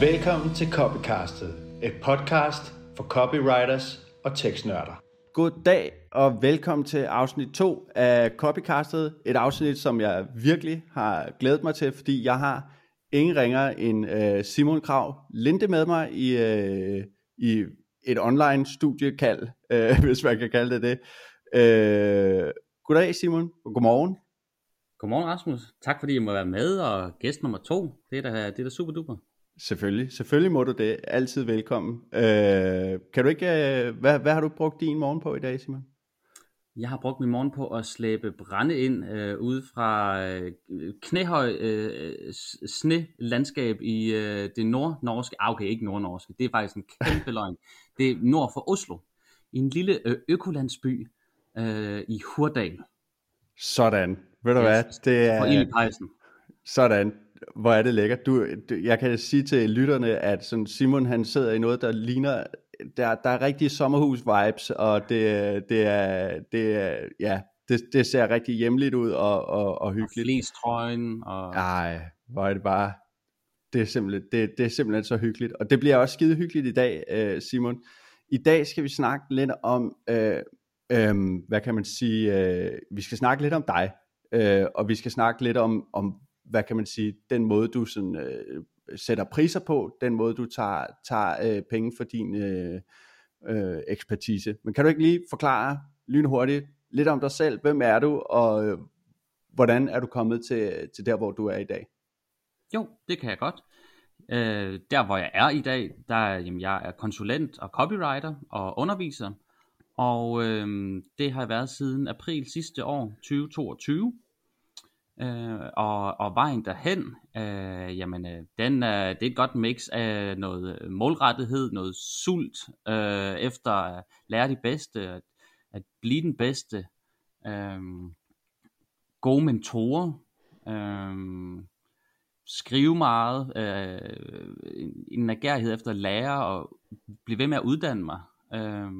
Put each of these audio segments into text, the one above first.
Velkommen til Copycastet, et podcast for copywriters og tekstnørder. God dag og velkommen til afsnit 2 af Copycastet. Et afsnit, som jeg virkelig har glædet mig til, fordi jeg har ingen ringer end øh, Simon Krav Linde med mig i, øh, i et online studiekald, øh, hvis man kan kalde det det. Øh, goddag Simon, og godmorgen. Godmorgen Rasmus. Tak fordi jeg må være med, og gæst nummer to, det er da, det er da super duper. Selvfølgelig, selvfølgelig må du det. Altid velkommen. Øh, kan du ikke, øh, hvad, hvad har du brugt din morgen på i dag, Simon? Jeg har brugt min morgen på at slæbe brænde ind øh, ude fra øh, knæhøj øh, snelandskab i øh, det nordnorske, ah, okay, ikke nordnorske, det er faktisk en kæmpe løgn. Det er nord for Oslo, i en lille øh, økolandsby øh, i Hurdal. Sådan. Ved du yes. hvad? Det er, i pejsen. Sådan. Hvor er det lækkert. Du, du, jeg kan sige til lytterne, at sådan Simon han sidder i noget, der ligner, der, der er rigtig sommerhus-vibes, og det, det, er, det, er, ja, det, det ser rigtig hjemligt ud og, og, og hyggeligt. Og trøjen. Og... Ej, hvor er det bare, det er, simpelthen, det, det er simpelthen så hyggeligt. Og det bliver også skide hyggeligt i dag, øh, Simon. I dag skal vi snakke lidt om, øh, øh, hvad kan man sige, øh, vi skal snakke lidt om dig, øh, og vi skal snakke lidt om, om hvad kan man sige, den måde du sådan, øh, sætter priser på, den måde du tager, tager øh, penge for din øh, øh, ekspertise. Men kan du ikke lige forklare lynhurtigt lidt om dig selv, hvem er du, og øh, hvordan er du kommet til, til der, hvor du er i dag? Jo, det kan jeg godt. Øh, der hvor jeg er i dag, der jamen, jeg er konsulent og copywriter og underviser, og øh, det har jeg været siden april sidste år, 2022. Øh, og, og vejen derhen, øh, jamen, øh, den, øh, det er et godt mix af noget målrettighed, noget sult, øh, efter at lære de bedste, at, at blive den bedste, øh, gode mentorer, øh, skrive meget, øh, en en nagærighed efter at lære og blive ved med at uddanne mig. Øh,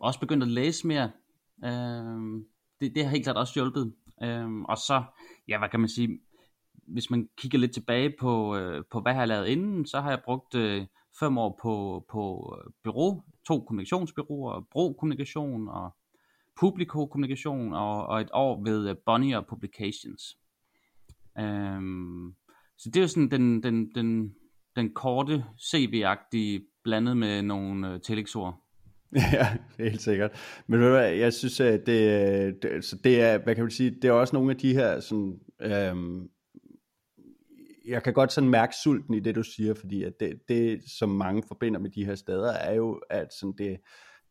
også begyndt at læse mere. Øh, det, det har helt klart også hjulpet. Øhm, og så, ja, hvad kan man sige, hvis man kigger lidt tilbage på, øh, på hvad jeg har lavet inden, så har jeg brugt øh, fem år på, på øh, bureau, to kommunikationsbyråer, Bro Kommunikation og Publico Kommunikation, og, og et år ved øh, Bonnier Publications. Øhm, så det er jo sådan den, den, den, den korte CV-agtige blandet med nogle øh, tillægsord. Ja, helt sikkert. Men ved du hvad, jeg synes, at det, det, så det er, hvad kan man sige, det er også nogle af de her sådan, øhm, jeg kan godt sådan mærke sulten i det, du siger, fordi at det, det, som mange forbinder med de her steder, er jo, at sådan det,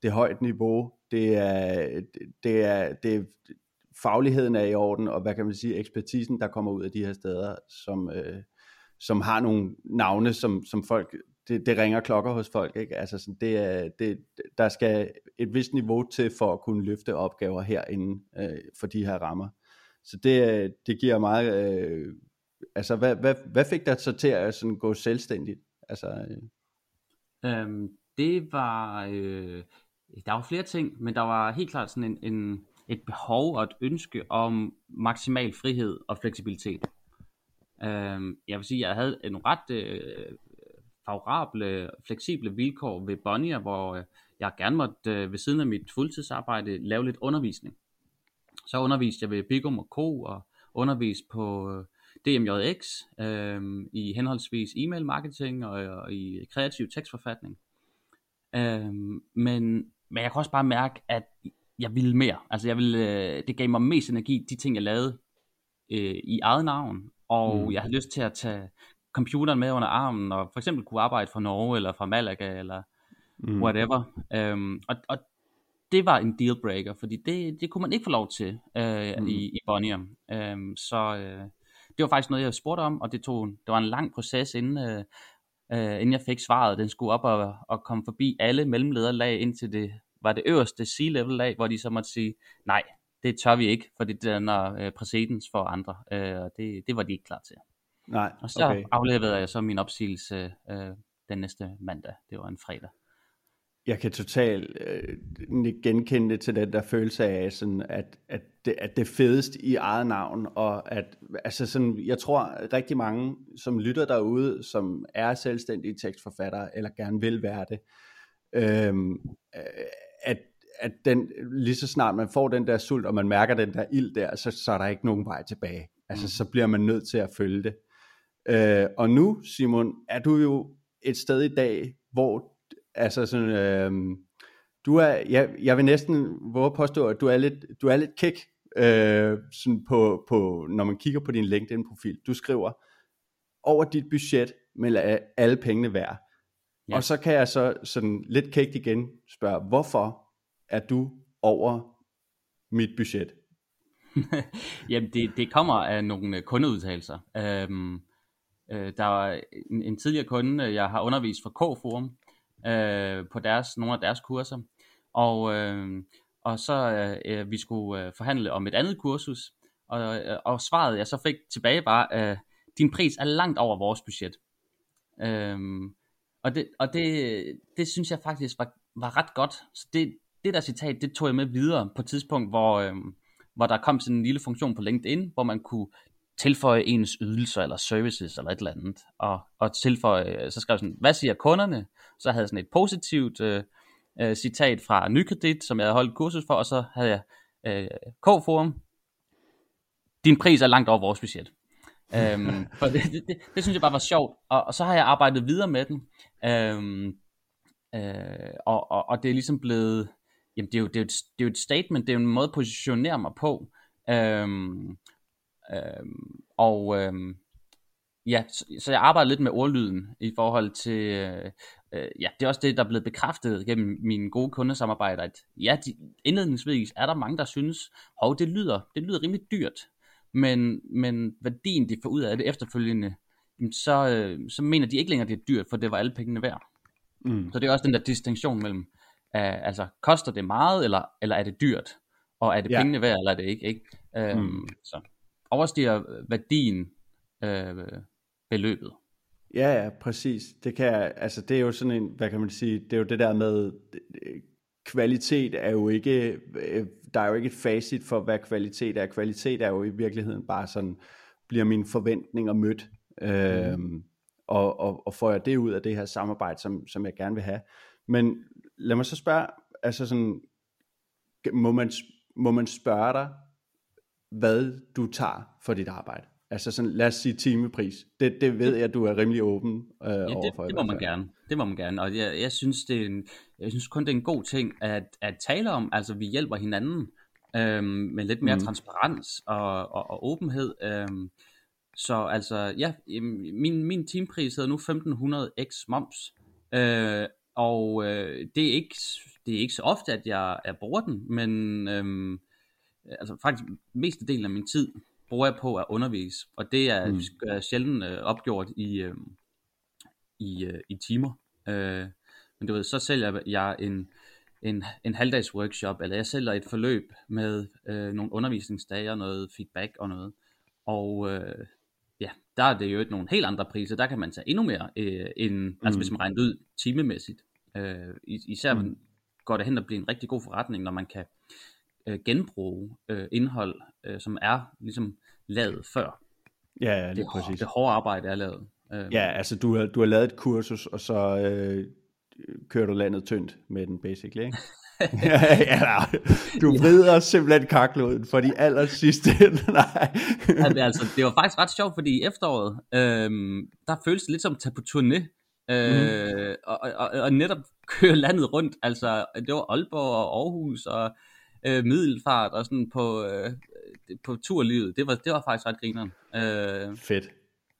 det er højt niveau, det er, det er, det er, fagligheden er i orden, og hvad kan man sige, ekspertisen, der kommer ud af de her steder, som, øh, som har nogle navne, som, som folk det, det ringer klokker hos folk, ikke? Altså sådan, det er, det, der skal et vist niveau til for at kunne løfte opgaver herinde øh, for de her rammer. Så det, det giver meget, øh, altså hvad, hvad, hvad fik dig så til at sådan gå selvstændigt? Altså, øh... øhm, det var, øh, der var flere ting, men der var helt klart sådan en, en, et behov og et ønske om maksimal frihed og fleksibilitet. Øhm, jeg vil sige, jeg havde en ret øh, favorable, fleksible vilkår ved Bonnier, hvor øh, jeg gerne måtte øh, ved siden af mit fuldtidsarbejde lave lidt undervisning. Så underviste jeg ved Bigum og Co. og underviste på øh, DMJX øh, i henholdsvis e-mail marketing og, og i kreativ tekstforfatning. Øh, men, men jeg kan også bare mærke, at jeg ville mere. Altså jeg ville, øh, det gav mig mest energi, de ting jeg lavede øh, i eget navn, og mm. jeg havde lyst til at tage computeren med under armen, og for eksempel kunne arbejde fra Norge, eller fra Malaga, eller mm. whatever. Um, og, og det var en dealbreaker, fordi det, det kunne man ikke få lov til uh, mm. i, i Bonnier. Um, så uh, det var faktisk noget, jeg spurgte om, og det tog det var en lang proces, inden, uh, uh, inden jeg fik svaret. Den skulle op og, og komme forbi alle mellemlederlag, indtil det var det øverste C-level lag, hvor de så måtte sige, nej, det tør vi ikke, for det danner uh, præcedens for andre. Uh, det, det var de ikke klar til. Nej, og så okay. afleverede jeg så min opsigelse øh, den næste mandag. Det var en fredag. jeg kan totalt øh, genkende det til den der følelse af, sådan, at, at, det, at det fedest i eget navn, og at altså sådan, jeg tror rigtig mange, som lytter derude, som er selvstændige tekstforfattere, eller gerne vil være det, øh, at, at den, lige så snart man får den der sult, og man mærker den der ild der, så, så er der ikke nogen vej tilbage. Altså, mm. så bliver man nødt til at følge det. Øh, og nu, Simon, er du jo et sted i dag, hvor altså sådan, øh, du er, jeg, jeg vil næsten våge påstå, at du er lidt, du er lidt kæk, øh, sådan på, på, når man kigger på din LinkedIn-profil. Du skriver, over dit budget, men alle pengene værd. Ja. Og så kan jeg så sådan lidt kægt igen spørge, hvorfor er du over mit budget? Jamen, det, det kommer af nogle kundeudtalelser. Øhm, øh, der var en, en tidligere kunde, øh, jeg har undervist for K-Forum, øh, på deres, nogle af deres kurser. Og, øh, og så øh, øh, vi skulle øh, forhandle om et andet kursus, og, øh, og svaret jeg så fik tilbage var, øh, din pris er langt over vores budget. Øh, og det, og det, det synes jeg faktisk var, var ret godt. Så det, det der citat, det tog jeg med videre på et tidspunkt, hvor, øh, hvor der kom sådan en lille funktion på LinkedIn, hvor man kunne tilføje ens ydelser eller services eller et eller andet, og, og tilføje, så skrev jeg sådan, hvad siger kunderne? Så havde jeg sådan et positivt øh, øh, citat fra Nykredit, som jeg havde holdt kursus for, og så havde jeg øh, K-forum, din pris er langt over vores budget. øhm, for det, det, det, det synes jeg bare var sjovt, og, og så har jeg arbejdet videre med den, øhm, øh, og, og, og det er ligesom blevet, jamen det er, jo, det, er jo et, det er jo et statement, det er jo en måde at positionere mig på, øhm, Øhm, og øhm, ja, så, så jeg arbejder lidt med ordlyden i forhold til, øh, øh, ja, det er også det, der er blevet bekræftet gennem mine gode kundesamarbejder, at ja, de, indledningsvis er der mange, der synes, hov, det lyder, det lyder rimelig dyrt, men, men værdien, de får ud af det efterfølgende, så, øh, så mener de ikke længere, det er dyrt, for det var alle pengene værd. Mm. Så det er også den der distinktion mellem, uh, altså, koster det meget, eller, eller er det dyrt? Og er det ja. pengene værd, eller er det ikke? ikke? Um, mm. så overstiger værdien øh, beløbet. Ja, ja, præcis. Det kan altså det er jo sådan en, hvad kan man sige, det er jo det der med kvalitet er jo ikke øh, der er jo ikke et facit for hvad kvalitet er. Kvalitet er jo i virkeligheden bare sådan bliver mine forventninger mødt. Mm. Øhm, og, og, og får jeg det ud af det her samarbejde, som, som jeg gerne vil have. Men lad mig så spørge, altså sådan, må man, må man spørge dig, hvad du tager for dit arbejde. Altså sådan, lad os sige timepris. Det, det ved jeg, at du er rimelig åben øh, ja, det, overfor. det må man gerne. Det må man gerne. Og jeg, jeg, synes, det er en, jeg synes kun, det er en god ting at, at tale om. Altså, vi hjælper hinanden øh, med lidt mere mm. transparens og, og, og åbenhed. Øh, så altså, ja, min, min timepris hedder nu 1500 x moms. Øh, og øh, det, er ikke, det er ikke så ofte, at jeg, jeg bruger den, men... Øh, altså faktisk mest del af min tid bruger jeg på at undervise, og det er mm. sjældent øh, opgjort i, øh, i, øh, i timer. Øh, men du ved, så sælger jeg en, en, en halvdags workshop, eller jeg sælger et forløb med øh, nogle undervisningsdage og noget feedback og noget. Og øh, ja, der er det jo nogle helt andre priser. Der kan man tage endnu mere, øh, end, mm. altså hvis man regner ud timemæssigt. Øh, især mm. går det hen at blive en rigtig god forretning, når man kan øh, genbruge øh, indhold, øh, som er ligesom lavet før. Ja, ja lige det, præcis. Det hårde arbejde er lavet. Øh. Ja, altså du har, du har lavet et kursus, og så øh, kører du landet tyndt med den, basically, ikke? ja, ja, du vrider simpelthen kakloden for de aller sidste. Nej. ja, altså, det var faktisk ret sjovt, fordi i efteråret, øh, der føles det lidt som at tage på turné. Øh, mm. og, og, og, netop køre landet rundt. Altså, det var Aalborg og Aarhus og øh, middelfart og sådan på, øh, på turlivet. Det var, det var faktisk ret grineren. Øh, fedt.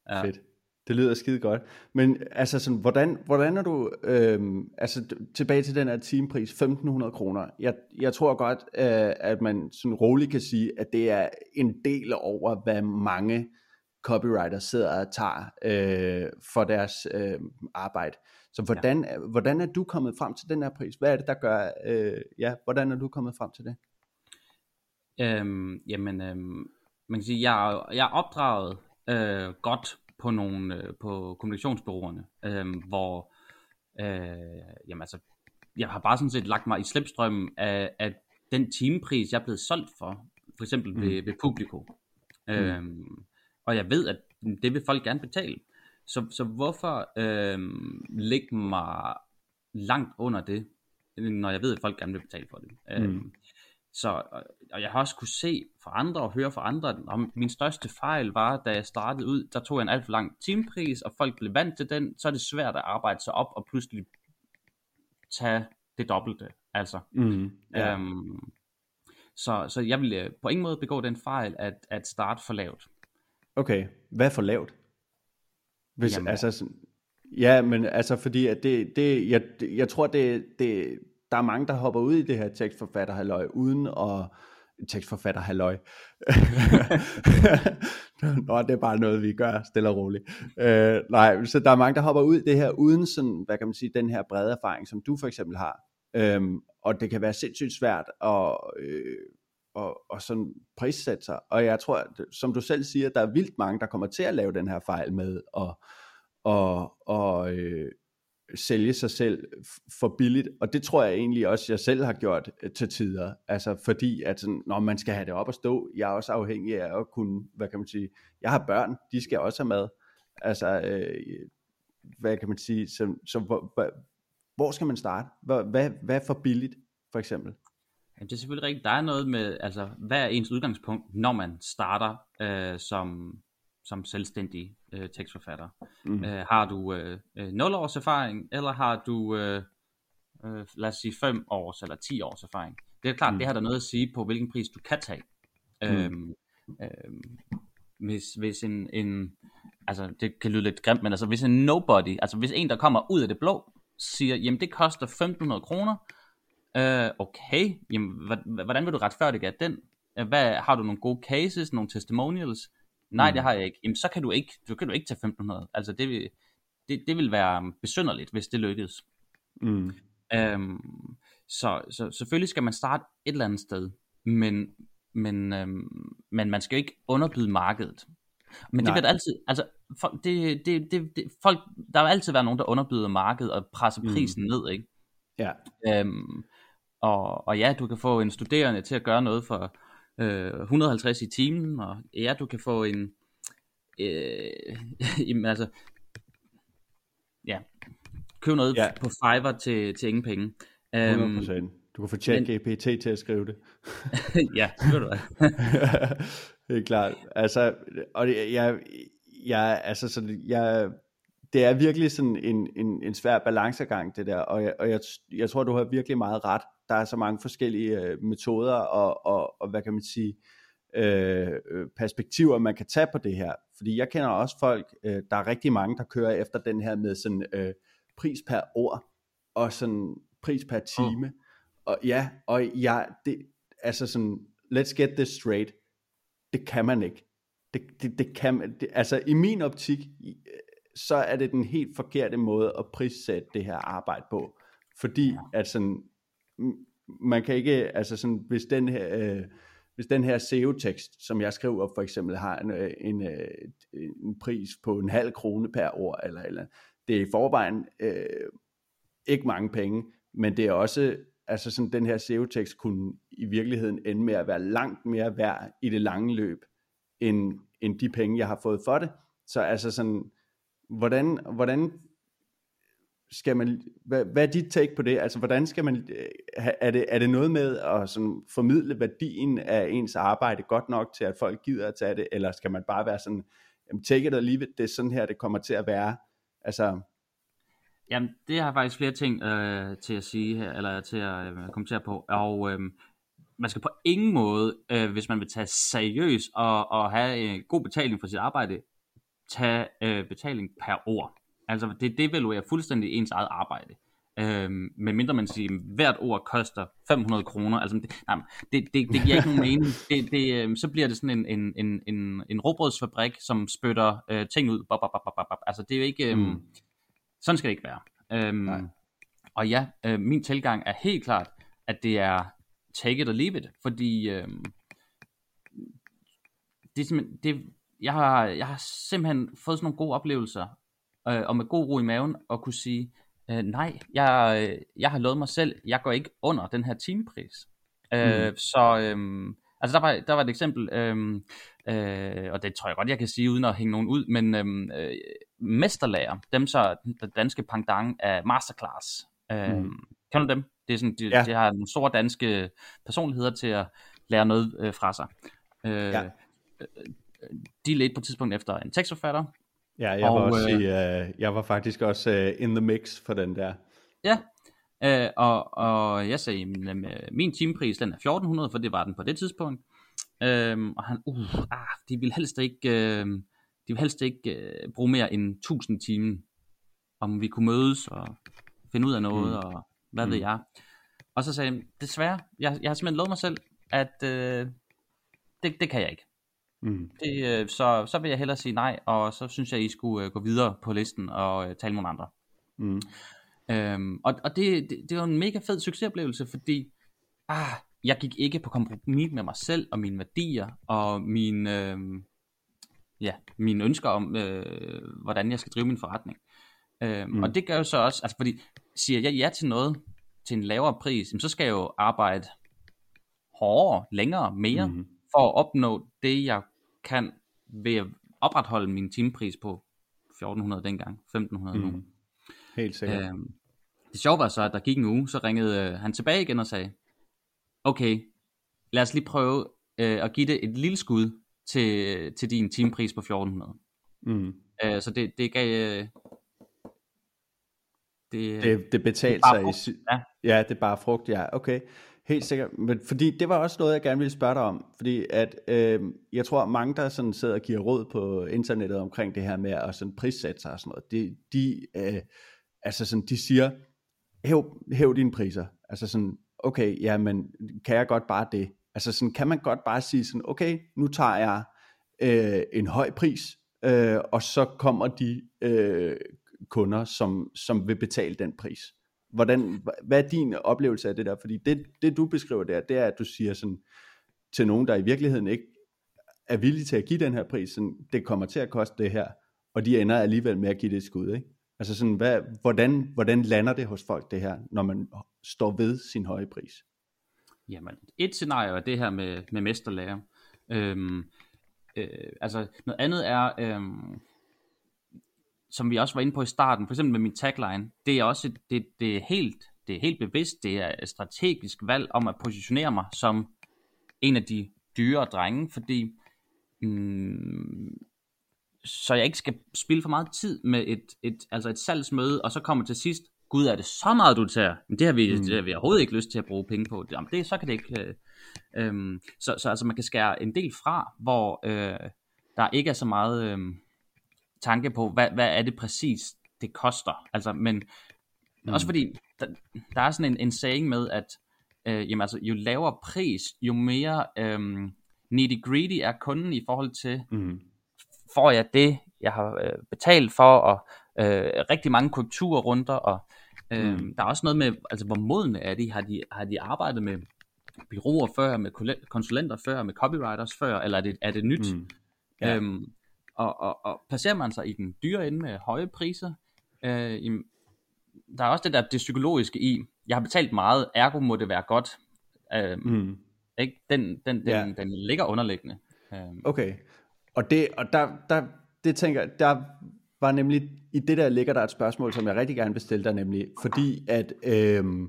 Ja. Fedt. Det lyder skide godt. Men altså sådan, hvordan, hvordan er du, øh, altså tilbage til den her timepris, 1500 kroner. Jeg, jeg tror godt, øh, at man sådan roligt kan sige, at det er en del over, hvad mange copywriters sidder og tager øh, for deres øh, arbejde. Så hvordan, ja. hvordan er du kommet frem til den her pris? Hvad er det, der gør, øh, ja, hvordan er du kommet frem til det? Øhm, jamen, øhm, man kan sige, jeg, jeg er opdraget øh, godt på nogle øh, på kommunikationsbyråerne, øh, hvor øh, jamen altså, jeg har bare sådan set lagt mig i slipstrømmen af, af den timepris, jeg er blevet solgt for, for eksempel mm. ved, ved Publico. Mm. Øhm, og jeg ved, at det vil folk gerne betale. Så, så hvorfor øhm, lægge mig langt under det, når jeg ved, at folk gerne vil betale for det? Mm. Øhm, så, og jeg har også kunne se fra andre og høre fra andre, om min største fejl var, da jeg startede ud, der tog jeg en alt for lang timepris, og folk blev vant til den, så er det svært at arbejde sig op og pludselig tage det dobbelte. Altså. Mm, ja. øhm, så, så jeg ville på ingen måde begå den fejl at, at starte for lavt. Okay, hvad er for lavt? Hvis, Jamen, altså, ja, men altså fordi at det, det jeg, jeg tror det, det, der er mange der hopper ud i det her tekstforfatter uden at tekstforfatter halløj. Nå, det er bare noget, vi gør stille og roligt. Øh, nej, så der er mange, der hopper ud i det her, uden sådan, hvad kan man sige, den her brede erfaring, som du for eksempel har. Øhm, og det kan være sindssygt svært at, øh, og, og sådan prissætte sig. Og jeg tror, som du selv siger, der er vildt mange, der kommer til at lave den her fejl med at og, og øh, sælge sig selv for billigt. Og det tror jeg egentlig også, jeg selv har gjort øh, til tider. Altså fordi, at sådan, når man skal have det op at stå, jeg er også afhængig af at kunne, hvad kan man sige, jeg har børn, de skal også have mad. Altså, øh, hvad kan man sige, så, så hvor, hvor skal man starte? Hvad, hvad, hvad er for billigt, for eksempel? Ja, det er selvfølgelig rigtigt. Der er noget med, altså, hvad er ens udgangspunkt, når man starter øh, som, som selvstændig øh, tekstforfatter? Mm. Øh, har du øh, 0 øh, års erfaring, eller har du, øh, øh, lad os sige, 5 års eller 10 års erfaring? Det er klart, mm. det har der noget at sige på, hvilken pris du kan tage. Mm. Øhm, øhm, hvis, hvis en, en, altså det kan lyde lidt grimt, men altså hvis en nobody, altså hvis en, der kommer ud af det blå, siger, jamen det koster 1500 kroner, øh, okay, jamen hvordan vil du retfærdige af den? Øh, hvad, har du nogle gode cases, nogle testimonials? Nej, mm. det har jeg ikke. Jamen så kan du ikke, du kan du ikke tage 1500. Altså det vil, det, det vil være besynderligt, hvis det lykkedes. Mm. Øhm, så, så selvfølgelig skal man starte et eller andet sted, men, men, øhm, men man skal jo ikke underbyde markedet. Men Nej. det vil altid, altså, folk, det, det, det, det, folk, der vil altid være nogen, der underbyder markedet og presser mm. prisen mm. ned, ikke? Ja. Øhm, og, og ja, du kan få en studerende til at gøre noget for øh, 150 i timen, og ja, du kan få en, øh, jamen, altså, ja, købe noget ja. på Fiverr til, til ingen penge. 100%. Um, du kan få chat GPT til at skrive det. ja, det du det er klart. Altså, og jeg, jeg, altså, så jeg, det er virkelig sådan en, en, en svær balancegang, det der, og, jeg, og jeg, jeg tror, du har virkelig meget ret. Der er så mange forskellige øh, metoder og, og, og, hvad kan man sige, øh, perspektiver, man kan tage på det her. Fordi jeg kender også folk, øh, der er rigtig mange, der kører efter den her med sådan øh, pris per ord, og sådan pris per time. Mm. Og ja, og ja, det, altså sådan, let's get this straight det kan man ikke. Det, det, det kan man, det, altså i min optik, så er det den helt forkerte måde at prissætte det her arbejde på. Fordi at sådan, man kan ikke, altså sådan, hvis den her, øh, hvis den her SEO-tekst, som jeg skriver for eksempel, har en, øh, en, øh, en pris på en halv krone per ord, eller, eller det er i forvejen øh, ikke mange penge, men det er også altså sådan den her SEO-tekst kunne i virkeligheden ende med at være langt mere værd i det lange løb, end, end de penge, jeg har fået for det. Så altså sådan, hvordan, hvordan skal man, hvad, hvad er dit take på det? Altså, hvordan skal man, øh, er det, er det noget med at sådan formidle værdien af ens arbejde godt nok til, at folk gider at tage det, eller skal man bare være sådan, take it or leave it, det er sådan her, det kommer til at være? Altså, Jamen, det har faktisk flere ting øh, til at sige her, eller til at øh, kommentere på. Og øh, man skal på ingen måde, øh, hvis man vil tage seriøst og, og have en god betaling for sit arbejde, tage øh, betaling per ord. Altså, det devaluerer fuldstændig ens eget arbejde. Øhm, med mindre man siger, at hvert ord koster 500 kroner. Altså, det, nej, det, det, det giver ikke nogen mening. Det, det, øh, så bliver det sådan en, en, en, en, en robrødsfabrik, som spytter øh, ting ud. Bop, bop, bop, bop. Altså, det er jo ikke... Øh, mm sådan skal det ikke være. Øhm, og ja, øh, min tilgang er helt klart, at det er take it or leave it, fordi øh, det er simpelthen, det, jeg, har, jeg har simpelthen fået sådan nogle gode oplevelser, øh, og med god ro i maven, at kunne sige, Øh, nej, jeg, øh, jeg har lovet mig selv, jeg går ikke under den her timepris. Øh, Mm. Så øhm, altså der var, der var et eksempel, øhm, øh, og det tror jeg godt, jeg kan sige, uden at hænge nogen ud, men øhm, øh, mesterlærer, dem så den danske pendant af masterclass. Øh, Mm. Kender du dem? Det er sådan, de, Ja. ja. de har nogle store danske personligheder til at lære noget øh, fra sig. Øh, Ja. Øh, De ledte på et tidspunkt efter en tekstforfatter, Ja, jeg var, Og, også øh, i, uh, jeg var faktisk også uh, in the mix for den der. Ja, øh, og, og jeg sagde, min, øh, min timepris den er 1400, for det var den på det tidspunkt. Øhm, og han, uh, ah, de vil helst ikke, øh, de vil helst ikke øh, bruge mere end 1000 timer, om vi kunne mødes og finde ud af noget, mm. og hvad mm. ved jeg. Og så sagde jeg, desværre, jeg, jeg har simpelthen lovet mig selv, at øh, det, det kan jeg ikke. Mm. Det, øh, så, så vil jeg hellere sige nej, og så synes jeg, I skulle øh, gå videre på listen og øh, tale med andre. Mm. Øhm, og og det, det, det var en mega fed succesoplevelse, fordi ah, jeg gik ikke på kompromis med mig selv og mine værdier og mine, øhm, ja, mine ønsker om, øh, hvordan jeg skal drive min forretning. Øhm, Mm. Og det gør jo så også, altså fordi siger jeg ja til noget til en lavere pris, jamen, så skal jeg jo arbejde hårdere, længere, mere, mm. for at opnå det, jeg kan ved at opretholde min timepris på 1400 dengang, 1500 mm. nu. Mm. Helt sikkert. Øhm, det sjove var så, at der gik en uge, så ringede øh, han tilbage igen og sagde, okay, lad os lige prøve øh, at give det et lille skud til, til din timepris på 1400. Mm. Øh, så det, det gav... Øh, det, Det, det betalte sig i ja. ja, det er bare frugt, ja, okay. Helt sikkert, men fordi det var også noget, jeg gerne ville spørge dig om, fordi at øh, jeg tror, mange, der sådan sidder og giver råd på internettet omkring det her med at sådan prissætte sig og sådan noget, de, de, øh, altså sådan, de siger, hæv, hæv dine priser, altså sådan, okay, ja, men kan jeg godt bare det? Altså sådan, kan man godt bare sige sådan, okay, nu tager jeg øh, en høj pris, øh, og så kommer de øh, kunder, som, som vil betale den pris. Hvordan, hvad er din oplevelse af det der? Fordi det, det du beskriver der, det er, at du siger sådan, til nogen, der i virkeligheden ikke er villige til at give den her pris, sådan, det kommer til at koste det her, og de ender alligevel med at give det et skud, ikke? Altså sådan, hvad, hvordan, hvordan lander det hos folk det her, når man står ved sin høje pris? Jamen, et scenarie er det her med, med mesterlærer. Øhm, øh, altså, noget andet er, øhm, som vi også var inde på i starten, for eksempel med min tagline, det er også et, det, det er helt, det er helt bevidst, det er et strategisk valg om at positionere mig som en af de dyre drenge, fordi mm, så jeg ikke skal spille for meget tid med et, et, altså et salgsmøde, og så kommer til sidst, gud er det så meget du tager, men det har vi, mm. det har vi overhovedet ikke lyst til at bruge penge på, Jamen, det, så kan det ikke, øh, øhm, så, så altså man kan skære en del fra, hvor øh, der ikke er så meget øh, tanke på, hvad, hvad er det præcis, det koster, altså, men mm. også fordi, der, der er sådan en, en saying med, at øh, jamen, altså, jo lavere pris, jo mere øh, needy greedy er kunden i forhold til, Mm. får jeg det, jeg har øh, betalt for, og øh, rigtig mange korrekturrunder, og øh, Mm. der er også noget med, altså hvor modne er de, har de, har de arbejdet med byråer før, med konsulenter før, med copywriters før, eller er det, er det nyt? Mm. Ja. Øhm, og, og, og placerer man sig i den dyre ende med høje priser, øh, jamen, der er også det der det psykologiske i, jeg har betalt meget, ergo må det være godt. Øh, mm. Ikke? Den, den, den, Ja. den, den ligger underliggende. Øh, Okay. Og det, og der, der, det tænker der var nemlig, i det der ligger der et spørgsmål, som jeg rigtig gerne vil stille dig, nemlig, fordi at, øhm,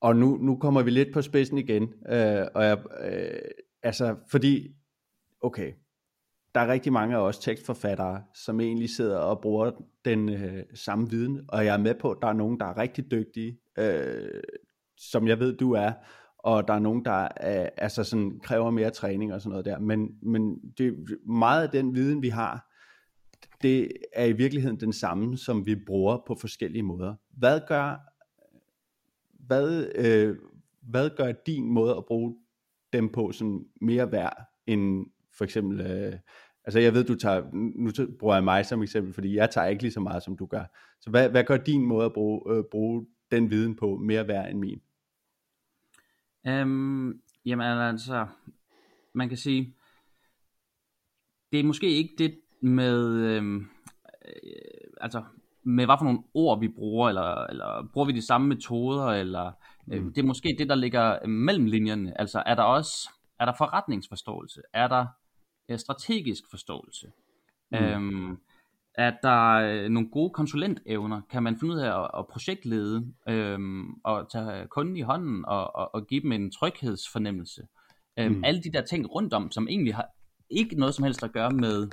og nu, nu kommer vi lidt på spidsen igen, øh, og jeg, øh, altså, fordi, okay, der er rigtig mange af os tekstforfattere, som egentlig sidder og bruger den øh, samme viden, og jeg er med på, at der er nogen, der er rigtig dygtige, øh, som jeg ved, du er, og der er nogen, der øh, altså sådan, kræver mere træning og sådan noget der, men, men det, meget af den viden, vi har, det er i virkeligheden den samme, som vi bruger på forskellige måder. Hvad gør, hvad, øh, hvad gør din måde at bruge dem på sådan mere værd end for eksempel, øh, altså jeg ved, du tager, nu bruger jeg mig som eksempel, fordi jeg tager ikke lige så meget, som du gør. Så hvad, hvad gør din måde at bruge, øh, bruge den viden på mere værd end min? Øhm, jamen altså, man kan sige, det er måske ikke det med, øhm, øh, altså, med hvad for nogle ord vi bruger, eller, eller bruger vi de samme metoder, eller øh, det er måske det, der ligger mellem linjerne. Altså er der også er der forretningsforståelse? Er der strategisk forståelse? Mm. Øhm, er der øh, nogle gode konsulentevner? Kan man finde ud af at, at projektlede øhm, og tage kunden i hånden og, og, og give dem en tryghedsfornemmelse? Øhm, mm. Alle de der ting rundt om, som egentlig har ikke noget som helst at gøre med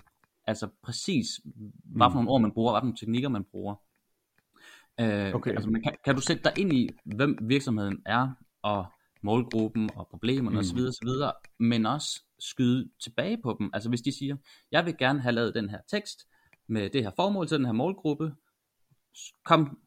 altså præcis, hvad for nogle ord man bruger, hvad for nogle teknikker man bruger. Øh, okay. altså, man kan, kan du sætte dig ind i, hvem virksomheden er, og målgruppen, og problemerne mm. osv., osv., men også skyde tilbage på dem. Altså hvis de siger, jeg vil gerne have lavet den her tekst, med det her formål til den her målgruppe, kom,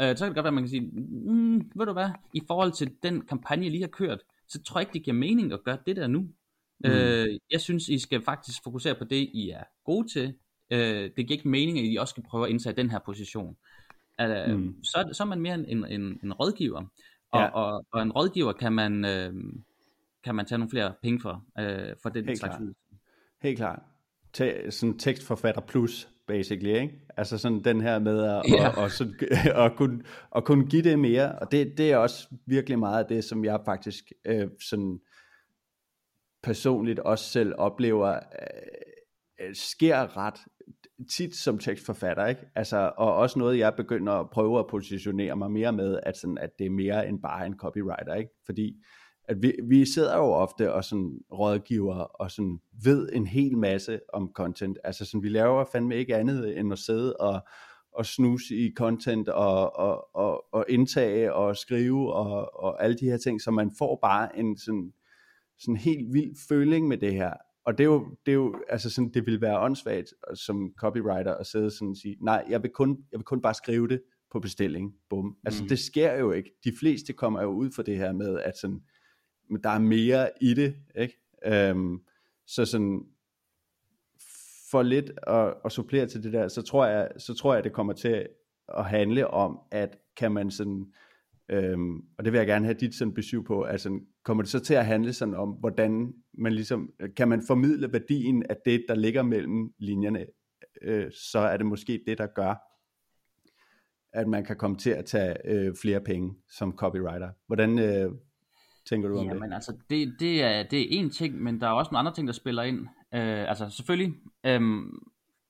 øh, så kan det godt være, at man kan sige, mm, ved du hvad, i forhold til den kampagne, jeg lige har kørt, så tror jeg ikke, det giver mening at gøre det der nu. Mm. Øh, jeg synes, I skal faktisk fokusere på det, I er gode til. Øh, det giver ikke mening, at I også skal prøve at indtage den her position. Øh, mm. så, så er man mere en, en, en rådgiver. Og, ja. og, og en rådgiver kan man, øh, kan man tage nogle flere penge for, øh, for den Helt slags klart. Helt klart. Te- sådan tekstforfatter plus, basically, ikke? Altså sådan den her med at, ja. og, og, sådan, at, kunne, at kunne give det mere, og det, det er også virkelig meget af det, som jeg faktisk øh, sådan personligt også selv oplever, øh, sker ret tit som tekstforfatter, ikke? Altså, og også noget, jeg begynder at prøve at positionere mig mere med, at, sådan, at det er mere end bare en copywriter, ikke? Fordi at vi, vi sidder jo ofte og sådan rådgiver og sådan ved en hel masse om content. Altså sådan, vi laver fandme ikke andet end at sidde og, og snuse i content og, og, og, og indtage og skrive og, og alle de her ting, så man får bare en sådan sådan helt vild føling med det her. Og det er jo, det er jo altså sådan, det vil være åndssvagt som copywriter at sidde sådan og sige, nej, jeg vil kun, jeg vil kun bare skrive det på bestilling, bum. Altså mm. det sker jo ikke. De fleste kommer jo ud for det her med, at sådan, der er mere i det, ikke? Øhm, så sådan, for lidt at, at supplere til det der, så tror jeg, så tror jeg, det kommer til at handle om, at kan man sådan, øhm, og det vil jeg gerne have dit sådan besøg på, altså kommer det så til at handle sådan om, hvordan man ligesom, kan man formidle værdien af det, der ligger mellem linjerne, øh, så er det måske det, der gør, at man kan komme til at tage øh, flere penge som copywriter. Hvordan øh, tænker du om Jamen, det? Jamen altså, det, det, er, det er en ting, men der er også nogle andre ting, der spiller ind. Øh, altså selvfølgelig, øh,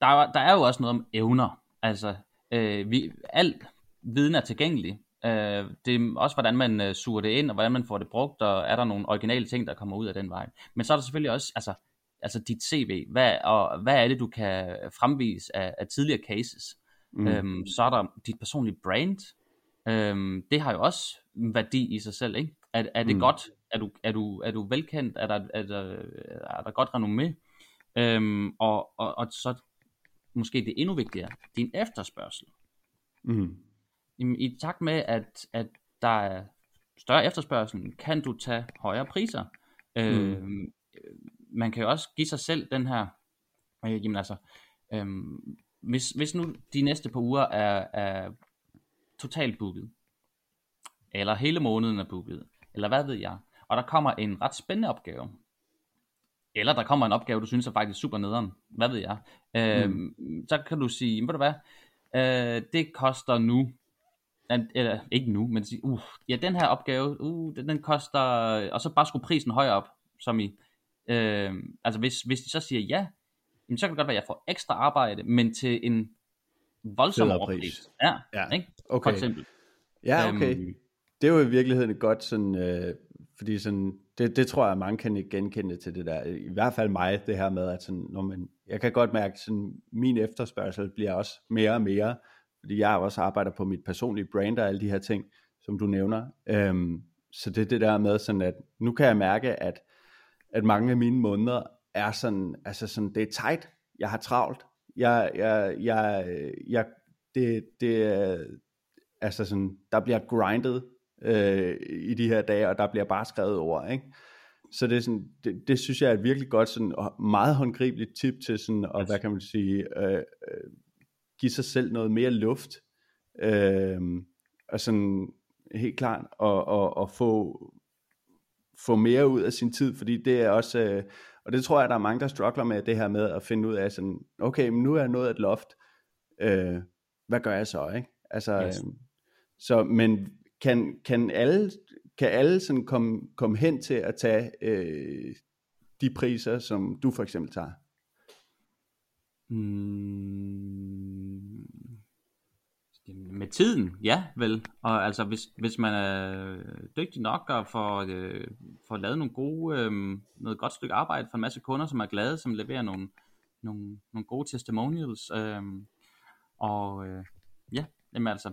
der, der er jo også noget om evner. Altså, øh, vi, alt viden er tilgængelig, Øh, det er også, hvordan man øh, suger det ind, og hvordan man får det brugt, og er der nogle originale ting, der kommer ud af den vej. Men så er der selvfølgelig også, altså, altså dit CV, hvad, og hvad er det, du kan fremvise af, af tidligere cases. Mm. Øhm, så er der dit personlige brand. Øhm, det har jo også værdi i sig selv, ikke? Er, er det mm. godt? Er du, er, du, er du velkendt? Er der, er der, er der godt renommé? Øhm, og, og, og så måske det endnu vigtigere, din efterspørgsel. Mm i takt med, at, at der er større efterspørgsel, kan du tage højere priser. Mm. Øh, man kan jo også give sig selv den her, øh, jamen altså, øh, hvis, hvis nu de næste par uger er, er totalt booket, eller hele måneden er booket, eller hvad ved jeg, og der kommer en ret spændende opgave, eller der kommer en opgave, du synes er faktisk super nederen, hvad ved jeg, øh, mm. så kan du sige, ved du hvad, øh, det koster nu eller ikke nu, men sige, uh, ja, den her opgave, uh, den, den koster, og så bare skrue prisen højere op, som i, øh, altså hvis, hvis de så siger ja, jamen, så kan det godt være, at jeg får ekstra arbejde, men til en voldsom pris. Ja, ja, ikke? Okay. For eksempel. Ja, okay. Um, det er jo i virkeligheden godt sådan, øh, fordi sådan, det, det tror jeg, mange kan ikke genkende til det der, i hvert fald mig, det her med, at sådan, når man, jeg kan godt mærke, sådan, min efterspørgsel bliver også mere og mere, fordi jeg også arbejder på mit personlige brand og alle de her ting, som du nævner. Øhm, så det er det der med sådan, at nu kan jeg mærke, at, at mange af mine måneder er sådan, altså sådan, det er tight, jeg har travlt, jeg, jeg, jeg, øh, jeg det, det er, altså sådan, der bliver grindet øh, i de her dage, og der bliver bare skrevet ord, ikke? Så det, er sådan, det, det synes jeg er et virkelig godt, sådan, meget håndgribeligt tip til sådan, og hvad kan man sige, øh, øh, give sig selv noget mere luft, øh, og sådan helt klart, og, og, og få, få mere ud af sin tid, fordi det er også, øh, og det tror jeg, der er mange, der struggler med det her med at finde ud af sådan, okay, men nu er jeg nået et loft, øh, hvad gør jeg så, ikke? Altså, Yes. yes. så, men kan, kan alle, kan alle sådan komme, komme hen til at tage øh, de priser, som du for eksempel tager? Mm, med tiden, ja vel. Og altså, hvis, hvis man er dygtig nok og får, øh, får lavet nogle gode, øh, noget godt stykke arbejde for en masse kunder, som er glade, som leverer nogle, nogle, nogle gode testimonials. Øh, og øh, ja, jamen altså,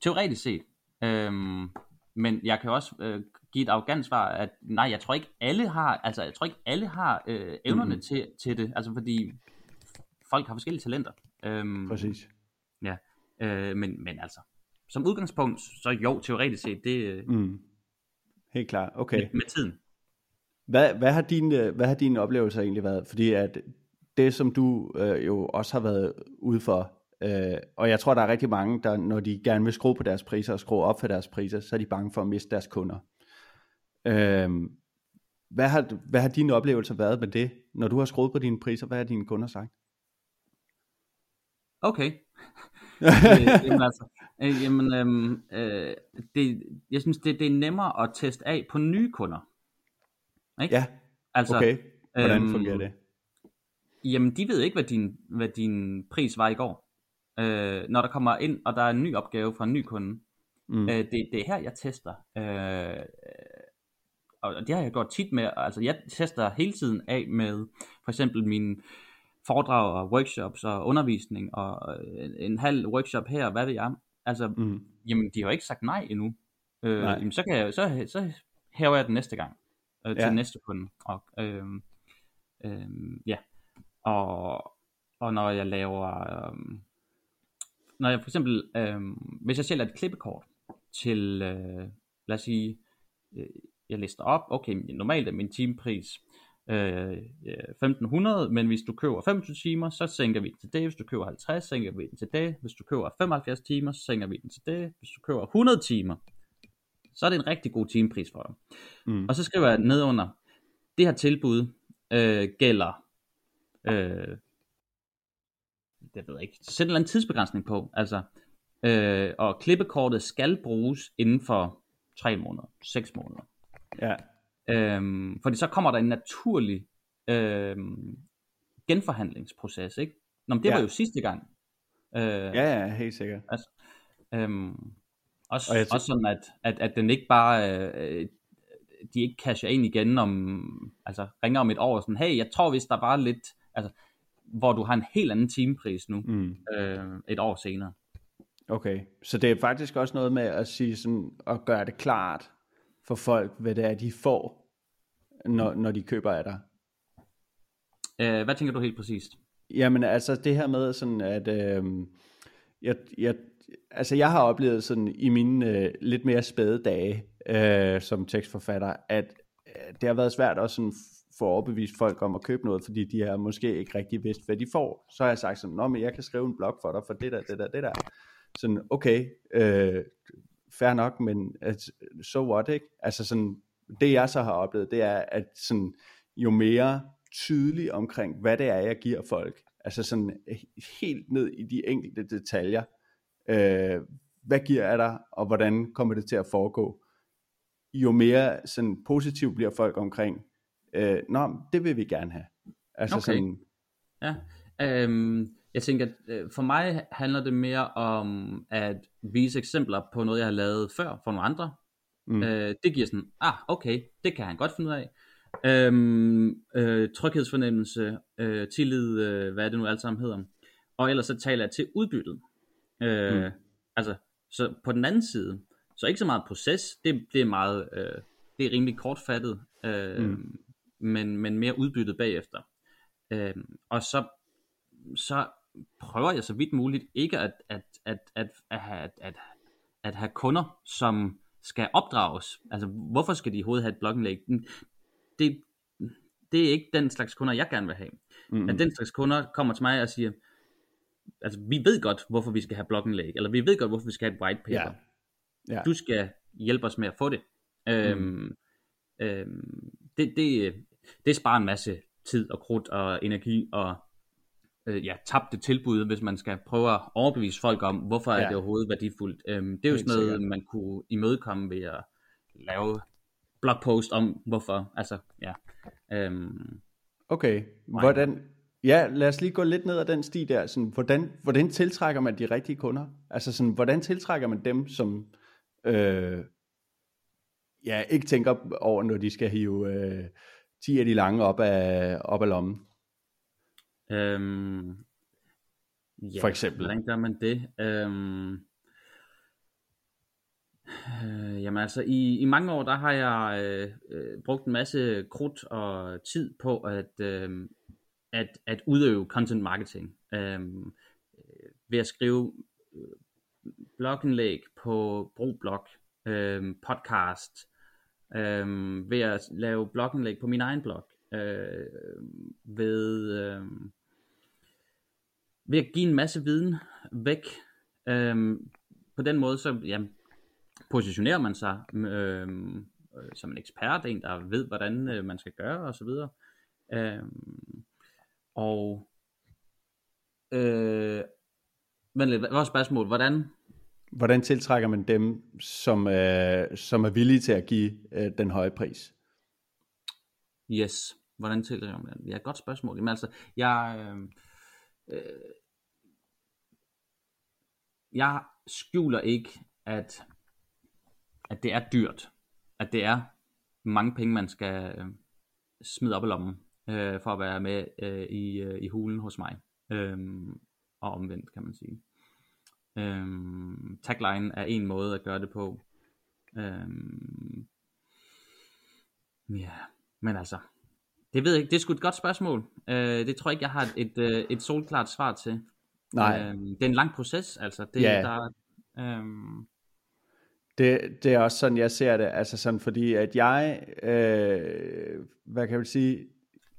teoretisk set. Øh, men jeg kan også øh, give et arrogant svar, at nej, jeg tror ikke alle har, altså jeg tror ikke alle har øh, evnerne mm. til, til det, altså fordi folk har forskellige talenter. Øhm, Præcis. Ja, øh, men, men altså, som udgangspunkt, så jo, teoretisk set, det øh, Mm. Helt klart, okay. med, med tiden. Hvad, hvad, har dine, hvad har dine oplevelser egentlig været? Fordi at det, som du øh, jo også har været ude for, øh, og jeg tror, der er rigtig mange, der når de gerne vil skrue på deres priser og skrue op for deres priser, så er de bange for at miste deres kunder. Øh, hvad, har, hvad har dine oplevelser været med det? Når du har skruet på dine priser, hvad har dine kunder sagt? Okay. øh, jamen altså, øh, jamen, øhm, øh, det, jeg synes, det, det er nemmere at teste af på nye kunder. Ikke? Ja, altså, okay. Hvordan øhm, fungerer det? Jamen, de ved ikke, hvad din, hvad din pris var i går. Øh, når der kommer ind, og der er en ny opgave fra en ny kunde, Mm. Øh, det, det er her, jeg tester. Øh, og det har jeg gjort tit med. Altså, jeg tester hele tiden af med for eksempel mine foredrag og workshops og undervisning og øh, en, en halv workshop her, hvad ved jeg. Altså, Mm. jamen, de har jo ikke sagt nej endnu. Øh, Nej. jamen, så, kan jeg, så, så hæver jeg den næste gang øh, til Ja. næste kunde. Og, øh, øh, ja. Og, og når jeg laver... Øh, når jeg for eksempel, øh, hvis jeg sælger et klippekort til, øh, lad os sige, øh, jeg lister op, okay, normalt er min timepris øh, øh, 1500, men hvis du køber 25 timer, så sænker vi den til det, hvis du køber 50, sænker vi den til det, hvis du køber 75 timer, så sænker vi den til det, hvis du køber 100 timer, så er det en rigtig god timepris for dig. Mm. Og så skriver jeg ned under, det her tilbud øh, gælder, øh, det ved jeg ikke, sæt en eller anden tidsbegrænsning på, altså, øh, og klippekortet skal bruges inden for 3 måneder, 6 måneder. Ja, Øhm, fordi så kommer der en naturlig øhm, genforhandlingsproces, ikke? Nå, men det Ja. var jo sidste gang. Øh, ja, ja, helt sikkert. Øhm, også, Og også sådan, at, at, at den ikke bare, øh, de ikke casher ind igen om, altså ringer om et år, sådan, hey, jeg tror hvis der var lidt, altså, hvor du har en helt anden timepris nu, Mm. øh, et år senere. Okay, så det er faktisk også noget med at sige sådan, at gøre det klart for folk, hvad det er, de får, når, når de køber af dig. Øh, hvad tænker du helt præcist? Jamen altså det her med sådan, at øh, jeg, jeg, altså jeg har oplevet sådan i mine øh, lidt mere spæde dage øh, som tekstforfatter, at øh, det har været svært at sådan få overbevist folk om at købe noget, fordi de har måske ikke rigtig vidst, hvad de får. Så har jeg sagt sådan, Nå, men jeg kan skrive en blog for dig for det der, det der, det der. Sådan, okay, øh, fair nok, men at, so what, ikke? Altså sådan, det jeg så har oplevet, det er, at sådan, jo mere tydelig omkring, hvad det er, jeg giver folk, altså sådan øh, helt ned i de enkelte detaljer, øh, hvad giver jeg dig, og hvordan kommer det til at foregå, jo mere sådan positivt bliver folk omkring, øh, nå, det vil vi gerne have. Altså Okay. sådan, Ja, øhm, jeg tænker, at øh, for mig handler det mere om at vise eksempler på noget, jeg har lavet før for nogle andre. Mm. Øh, det giver sådan, ah, okay, det kan han godt finde ud af. Øhm, øh, tryghedsfornemmelse, øh, tillid, øh, hvad er det nu alt sammen hedder. Og ellers så taler jeg til udbyttet. Øh, mm. Altså, så på den anden side, så ikke så meget proces, det, det er meget, øh, det er rimelig kortfattet, øh, Mm. Mm. men, men mere udbyttet bagefter. Øh, og så, så prøver jeg så vidt muligt ikke at, at, at, at, at, at, at, at have kunder, som skal opdrages. Altså, hvorfor skal de i hovedet have et blogindlæg? Det, det er ikke den slags kunder, jeg gerne vil have. Mm. At den slags kunder kommer til mig og siger, altså, vi ved godt, hvorfor vi skal have blogindlæg, eller vi ved godt, hvorfor vi skal have et white paper. Ja. Ja. Du skal hjælpe os med at få det. Øhm, øhm, det, det, det sparer en masse tid og krudt og energi og øh, ja, tabte tilbud, hvis man skal prøve at overbevise folk om, hvorfor ja. er det overhovedet værdifuldt. Øhm, det er jo sådan noget, sikkert. man kunne imødekomme ved at lave blogpost om, hvorfor. Altså, ja. Øhm, Okay, hvordan, ja, lad os lige gå lidt ned ad den sti der. Sådan, hvordan, hvordan tiltrækker man de rigtige kunder? Altså sådan, hvordan tiltrækker man dem, som øh, ja, ikke tænker over, når de skal hive øh, 10 af de lange op af, op af lommen? øhm, ja, For eksempel. Hvordan gør man det? Øhm, øh, jamen altså, i, i mange år, der har jeg øh, øh, brugt en masse krudt og tid på at, øh, at, at udøve content marketing. Øhm, øh, ved at skrive øh, blogindlæg på Broblog, øh, podcast, øh, ved at lave blogindlæg på min egen blog, øh, ved, øh, ved at give en masse viden væk. Øh, på den måde, så jamen, positionerer man sig øhm, øh, som en ekspert, en der ved, hvordan øh, man skal gøre osv. Øh, og øh, men lidt, hvad var spørgsmålet? Hvordan? Hvordan tiltrækker man dem, som, øh, som er villige til at give øh, den høje pris? Yes. Hvordan tiltrækker man dem? Ja, godt spørgsmål. Jamen altså, jeg, øh, øh, jeg skjuler ikke, at, at det er dyrt. At det er mange penge, man skal øh, smide op i lommen, øh, for at være med øh, i, øh, i hulen hos mig. Øh, og omvendt, kan man sige. Øh, tagline er en måde at gøre det på. Øh, ja, men altså, det ved jeg ikke. Det er sgu et godt spørgsmål. Øh, det tror jeg ikke, jeg har et, et, øh, et solklart svar til. Nej, Øh, det er en lang proces, altså. Det, Ja. der, øhm, Det, det er også sådan, jeg ser det. Altså sådan, fordi at jeg, øh, hvad kan jeg sige,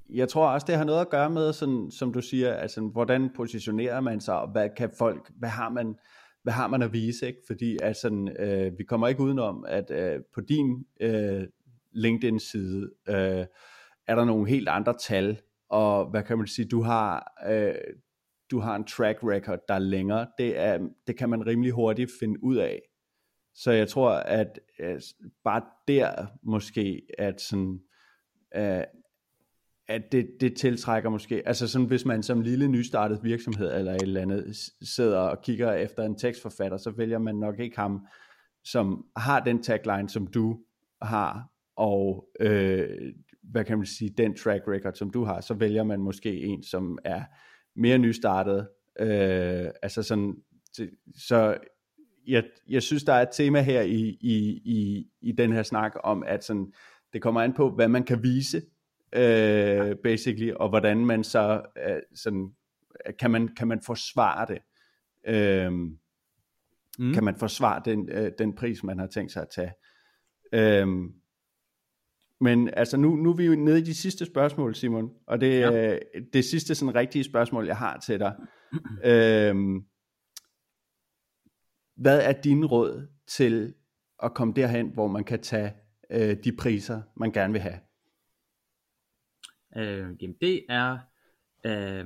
jeg tror også, det har noget at gøre med, sådan, som du siger, altså, hvordan positionerer man sig, og hvad kan folk, hvad har man, hvad har man at vise, ikke? Fordi altså, øh, vi kommer ikke udenom, at øh, på din øh, LinkedIn-side øh, er der nogle helt andre tal, og hvad kan man sige, du har, øh, du har en track record, der er længere. Det, er, det kan man rimelig hurtigt finde ud af. Så jeg tror, at øh, bare der måske, at sådan, øh, at det, det tiltrækker måske, altså sådan hvis man som lille nystartet virksomhed eller et eller andet sidder og kigger efter en tekstforfatter, så vælger man nok ikke ham, som har den tagline, som du har, og øh, hvad kan man sige, den track record, som du har, så vælger man måske en, som er mere nystartet, øh, altså sådan, så- så jeg, jeg synes, der er et tema her i, i, i, i den her snak om, at sådan, det kommer an på, hvad man kan vise, øh, basically, og hvordan man så øh, sådan, kan man, kan man forsvare det. Øh, mm. kan man forsvare den, øh, den pris, man har tænkt sig at tage. Øhm, men altså nu, nu er vi jo nede i de sidste spørgsmål, Simon, og det er Ja. ja. det sidste sådan rigtige spørgsmål, jeg har til dig. øhm, hvad er din råd til at komme derhen, hvor man kan tage øh, de priser, man gerne vil have? Øh, jamen det er, øh,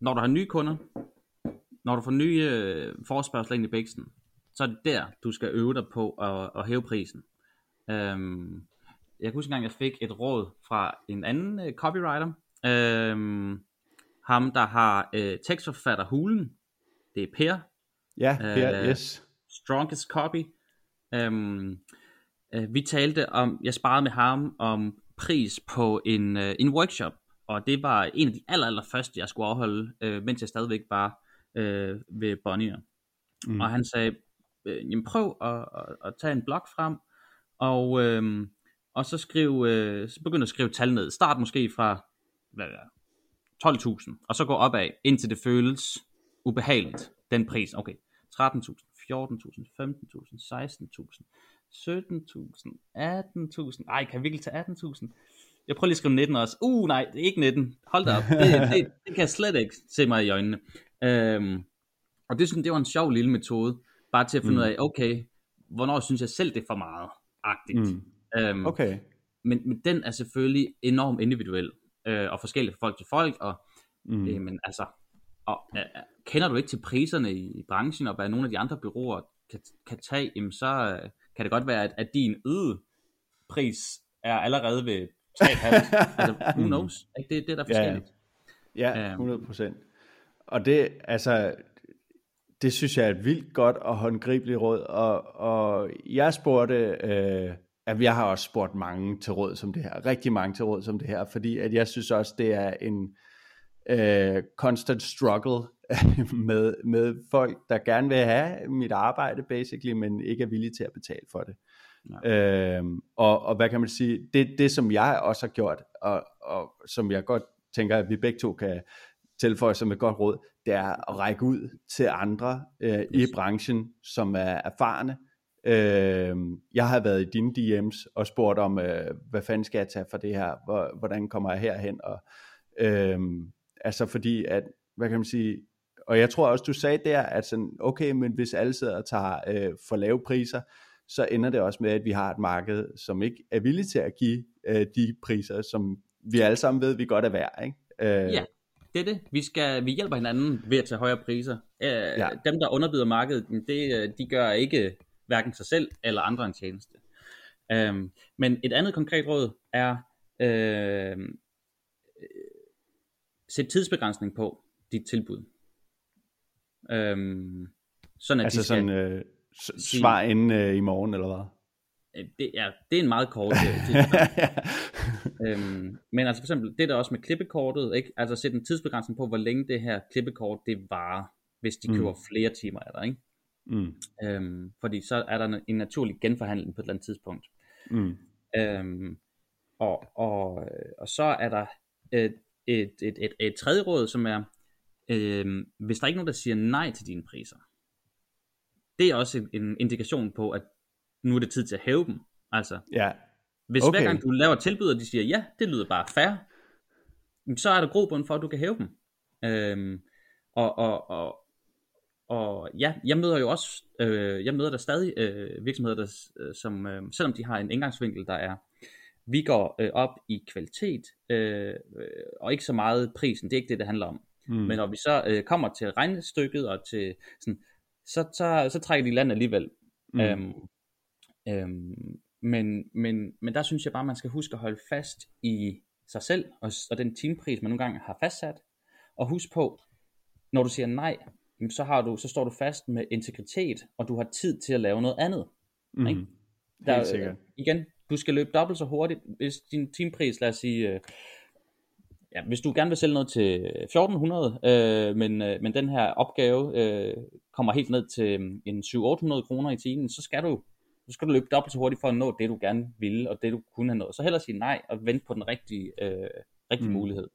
når du har nye kunder, når du får nye øh, forspørgsler ind i bæksten, så er det der, du skal øve dig på at, at hæve prisen. Øh, jeg kan huske engang, jeg fik et råd fra en anden øh, copywriter, øh, ham der har øh, tekstforfatter Hulen, det er Per, Ja, Per, Øh, yes. Strongest Copy. Øhm, øh, vi talte om, jeg sparede med ham om pris på en, øh, en workshop, og det var en af de aller, aller første, jeg skulle afholde, øh, mens jeg stadigvæk var øh, ved Bonnier. Mm. Og han sagde, øh, jamen prøv at, at, at tage en blog frem, og, øh, og så, skriv, øh, så begynd at skrive tal ned. Start måske fra hvad er det, 12.000, og så gå opad, indtil det føles ubehageligt, den pris. Okay, 13.000, 14.000, 15.000, 16.000, 17.000, 18.000. Ej, kan jeg virkelig tage 18.000? Jeg prøver lige at skrive 19 også. Uh, nej, det er ikke 19. Hold da op. Det, det, det kan jeg slet ikke se mig i øjnene. Øhm, og det, synes, det var en sjov lille metode, bare til at finde mm. ud af, okay, hvornår synes jeg selv, det er for meget agtigt. Mm. Øhm, Okay. men, men den er selvfølgelig enormt individuel, øh, og forskellig fra folk til folk, og Mm. øh, men altså, og uh, kender du ikke til priserne i branchen, og hvad nogle af de andre byråer kan, kan tage, jamen så uh, kan det godt være, at, at din øde pris er allerede ved 3,5. altså, who knows? Ikke? Det, det er da forskelligt. Ja, ja 100 procent. Og det, altså, det synes jeg er et vildt godt og håndgribeligt råd, og, og jeg spurgte, øh, at jeg har også spurgt mange til råd som det her, rigtig mange til råd som det her, fordi at jeg synes også, det er en øh, constant struggle med, med folk, der gerne vil have mit arbejde, basically, men ikke er villige til at betale for det. Ja. Øhm, og, og hvad kan man sige, det, det som jeg også har gjort, og, og som jeg godt tænker, at vi begge to kan tilføje som et godt råd, det er at række ud til andre øh, yes. i branchen, som er erfarne. Øh, jeg har været i dine DM's og spurgt om, øh, hvad fanden skal jeg tage for det her, Hvor, hvordan kommer jeg herhen, og øh, altså fordi at, hvad kan man sige, og jeg tror også, du sagde der, at sådan, okay, men hvis alle sidder og tager øh, for lave priser, så ender det også med, at vi har et marked, som ikke er villig til at give øh, de priser, som vi alle sammen ved, vi godt er værd. Ikke? Øh, ja, det er det. Vi, skal, vi hjælper hinanden ved at tage højere priser. Øh, ja. Dem, der underbyder markedet, det, øh, de gør ikke hverken sig selv eller andre en tjeneste. Øh, men et andet konkret råd er, øh, sæt tidsbegrænsning på dit tilbud. Øhm, sådan at altså de skal sådan, øh, svar inden øh, i morgen, eller hvad? Øh, det, ja, det er en meget kort øh, øhm, Men altså for eksempel, det der også med klippekortet, ikke? altså sæt en tidsbegrænsning på, hvor længe det her klippekort, det varer, hvis de mm. køber flere timer af dig, ikke? Mm. Øhm, fordi så er der en naturlig genforhandling på et eller andet tidspunkt. Mm. Øhm, og, og, og så er der et, et, et, et, et tredje råd, som er, øh, hvis der er ikke nogen, der siger nej til dine priser, det er også en indikation på, at nu er det tid til at hæve dem. Altså, ja. hvis okay. hver gang du laver tilbud, og de siger, ja, det lyder bare fair, så er der grobund for, at du kan hæve dem. Øhm, og, og, og, og ja, jeg møder jo også, øh, jeg møder der stadig øh, virksomheder, der, som øh, selvom de har en indgangsvinkel, der er, vi går øh, op i kvalitet, øh, og ikke så meget prisen, det er ikke det, det handler om. Mm. Men når vi så øh, kommer til regnestykket og til sådan, så, så, så trækker de land alligevel. Mm. Øhm, øhm, men, men, men der synes jeg bare, man skal huske at holde fast i sig selv, og, og den timepris, man nogle gange har fastsat, og husk på, når du siger nej, så, har du, så står du fast med integritet, og du har tid til at lave noget andet. Mm. Ikke? Der, Helt sikkert. Igen, du skal løbe dobbelt så hurtigt, hvis din timepris, lad os sige, øh, ja, hvis du gerne vil sælge noget til 1400, øh, men, øh, men den her opgave øh, kommer helt ned til øh, en 700-800 kroner i timen, så skal du så skal du løbe dobbelt så hurtigt for at nå det, du gerne ville, og det, du kunne have nået. Så hellere sige nej, og vente på den rigtige, øh, rigtige mm. mulighed.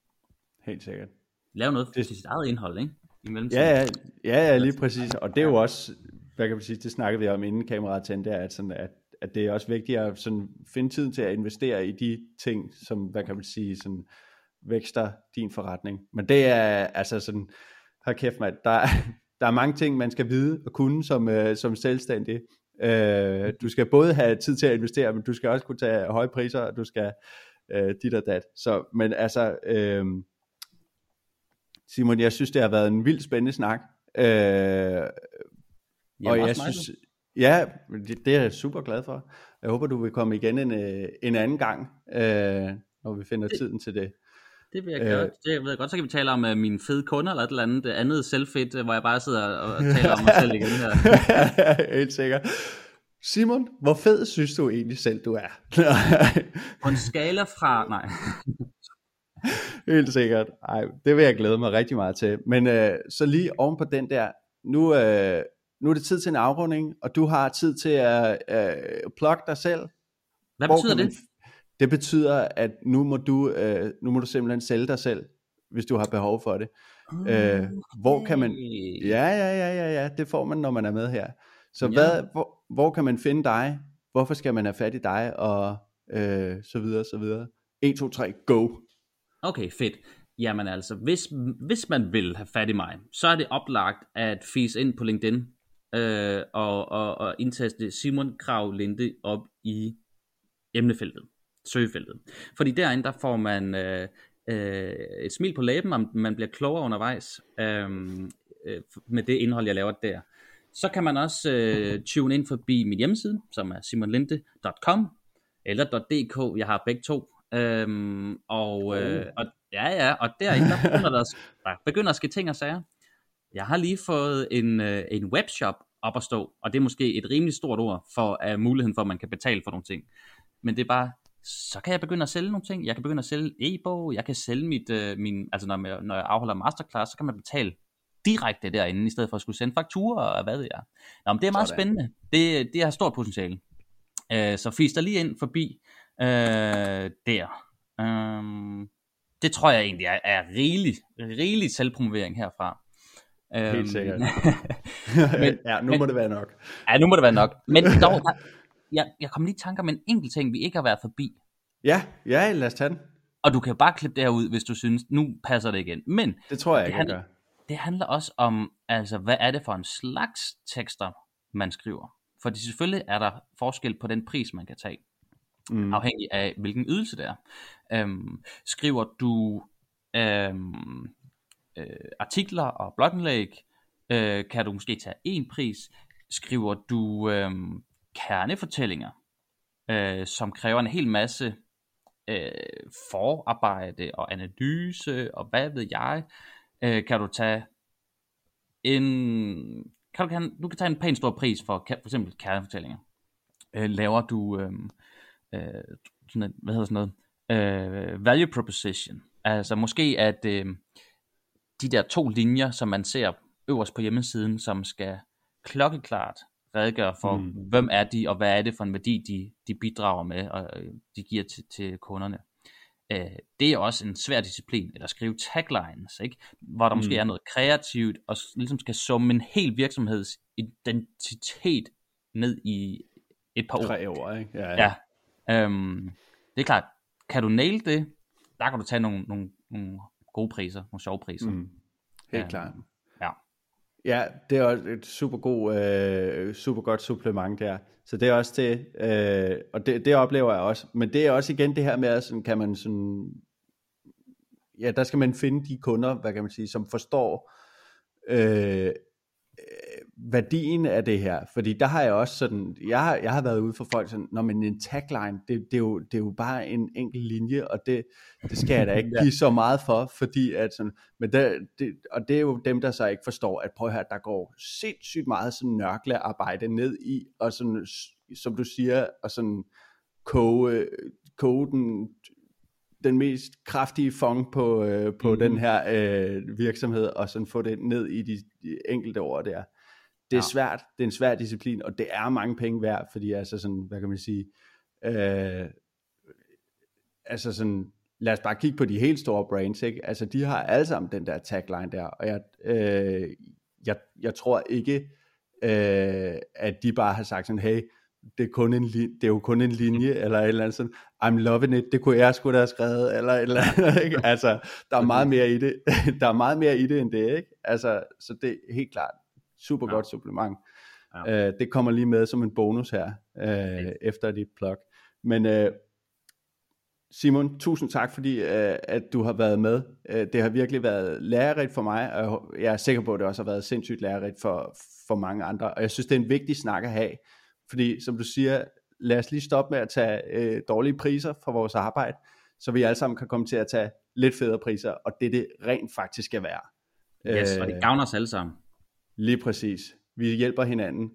Helt sikkert. Lav noget til sit eget indhold, ikke? I ja, ja, ja, ja, lige præcis. Og det er jo også, hvad kan man sige, det snakkede vi om inden kameraet tændte, at, sådan, at, at det er også vigtigt at sådan, finde tiden til at investere i de ting, som, hvad kan man sige, sådan, vækster din forretning. Men det er altså sådan, hold kæft mand, der, der er mange ting, man skal vide og kunne som, uh, som selvstændig. Uh, du skal både have tid til at investere, men du skal også kunne tage høje priser, og du skal uh, dit og dat. Så, men altså, uh, Simon, jeg synes, det har været en vildt spændende snak. Uh, og jeg synes, ja, det, det er jeg super glad for. Jeg håber, du vil komme igen en, en anden gang, uh, når vi finder tiden til det. Det vil jeg gøre. Øh, det ved jeg godt. Så kan vi tale om uh, mine fede kunder eller et eller andet andet selvfedt, hvor jeg bare sidder og taler om mig selv igen her. Helt sikkert. Simon, hvor fed synes du egentlig selv, du er? på en skala fra... Nej. Helt sikkert. Ej, det vil jeg glæde mig rigtig meget til. Men uh, så lige oven på den der, nu, uh, nu er det tid til en afrunding, og du har tid til at uh, plukke dig selv. Hvad betyder det? Det betyder, at nu må du, øh, nu må du simpelthen sælge dig selv, hvis du har behov for det. Okay. Øh, hvor kan man... Ja, ja, ja, ja, ja, det får man, når man er med her. Så ja. hvad, hvor, hvor kan man finde dig? Hvorfor skal man have fat i dig? Og øh, så videre, så videre. 1, 2, 3, go! Okay, fedt. Jamen altså, hvis, hvis man vil have fat i mig, så er det oplagt at fise ind på LinkedIn øh, og, og, og indtaste Simon Krav Linde op i emnefeltet søgefeltet. Fordi derinde, der får man øh, øh, et smil på læben, om man bliver klogere undervejs øh, øh, med det indhold, jeg laver der. Så kan man også øh, tune ind forbi min hjemmeside, som er simonlinde.com eller .dk, jeg har begge to. Øhm, og, øh, og, ja, ja, og derinde der begynder der, der begynder at ske ting og sager. Jeg har lige fået en, øh, en webshop op at stå, og det er måske et rimelig stort ord for uh, muligheden for, at man kan betale for nogle ting. Men det er bare, så kan jeg begynde at sælge nogle ting. Jeg kan begynde at sælge e-bog, jeg kan sælge mit, uh, min, altså når jeg, når jeg afholder masterclass, så kan man betale direkte derinde, i stedet for at skulle sende fakturer og hvad ved jeg. Nå, men det er meget Sådan. spændende. Det, det har stort potentiale. Uh, så fisk der lige ind forbi uh, der. Um, det tror jeg egentlig er, er rigelig, rigelig selvpromovering herfra. Helt øhm, sikkert. men, ja, nu men, må det være nok. Ja, nu må det være nok. Men dog, jeg, jeg kom lige i tanker om en enkelt ting, vi ikke har været forbi. Ja, ja, lad os tage den. Og du kan bare klippe det her ud, hvis du synes, nu passer det igen. Men det tror jeg det ikke, handler, det handler også om, altså, hvad er det for en slags tekster, man skriver. For selvfølgelig er der forskel på den pris, man kan tage. Mm. Afhængig af, hvilken ydelse det er. Øhm, skriver du øhm, øh, artikler og blogindlæg, øh, kan du måske tage en pris. Skriver du øh, kernefortællinger, øh, som kræver en hel masse øh, forarbejde og analyse og hvad ved jeg, øh, kan du tage en kan du, kan, du kan tage en pæn stor pris for for eksempel kernefortællinger. Øh, laver du øh, øh, sådan, hvad hedder sådan noget, øh, value proposition. Altså måske at øh, de der to linjer, som man ser øverst på hjemmesiden, som skal klokkeklart redegøre for, mm. hvem er de, og hvad er det for en værdi, de, de bidrager med, og øh, de giver til, til kunderne. Øh, det er også en svær disciplin, eller skrive taglines, ikke? hvor der mm. måske er noget kreativt, og ligesom skal summe en hel virksomheds identitet ned i et par år. Tre år, ikke? Ja, ja. ja. Øhm, det er klart, kan du nail det, der kan du tage nogle, nogle, nogle gode priser, nogle sjove priser. Mm. Helt ja. klart. Ja. Ja, det er også et super, god, øh, super godt supplement der. Så det er også det, øh, og det, det oplever jeg også. Men det er også igen det her med, at sådan, kan man sådan, ja, der skal man finde de kunder, hvad kan man sige, som forstår øh, værdien af det her, fordi der har jeg også sådan, jeg har, jeg har været ude for folk sådan, når man en tagline, det, det, er jo, det er jo bare en enkelt linje, og det, det skal jeg da ikke give så meget for, fordi at sådan, men det, det, og det er jo dem, der så ikke forstår, at prøv her, der går sindssygt meget sådan nørklearbejde ned i, og sådan, som du siger, og sådan koge, koge den, den mest kraftige fong på, øh, på mm. den her øh, virksomhed, og sådan få det ned i de, de enkelte ord der det er ja. svært, det er en svær disciplin, og det er mange penge værd, fordi altså sådan, hvad kan man sige, øh, altså sådan, lad os bare kigge på de helt store brands, ikke? altså de har alle sammen den der tagline der, og jeg, øh, jeg, jeg tror ikke, øh, at de bare har sagt sådan, hey, det er, kun en det er jo kun en linje, eller et eller andet sådan, I'm loving it, det kunne jeg sgu da have skrevet, eller et eller andet, ikke? altså, der er meget mere i det, der er meget mere i det end det, ikke? Altså, så det er helt klart, Super ja. godt supplement. Ja. Øh, det kommer lige med som en bonus her, øh, efter dit plug. Men øh, Simon, tusind tak, fordi øh, at du har været med. Øh, det har virkelig været lærerigt for mig, og jeg er sikker på, at det også har været sindssygt lærerigt for, for mange andre. Og jeg synes, det er en vigtig snak at have, fordi som du siger, lad os lige stoppe med at tage øh, dårlige priser for vores arbejde, så vi alle sammen kan komme til at tage lidt federe priser, og det det rent faktisk skal være. Yes, og det gavner os alle sammen. Lige præcis. Vi hjælper hinanden.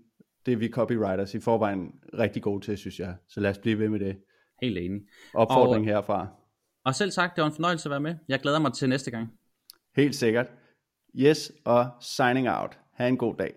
Det er vi copywriters i forvejen rigtig gode til, synes jeg. Så lad os blive ved med det. Helt enig. Opfordring og, herfra. Og selv sagt, det var en fornøjelse at være med. Jeg glæder mig til næste gang. Helt sikkert. Yes, og signing out. Ha' en god dag.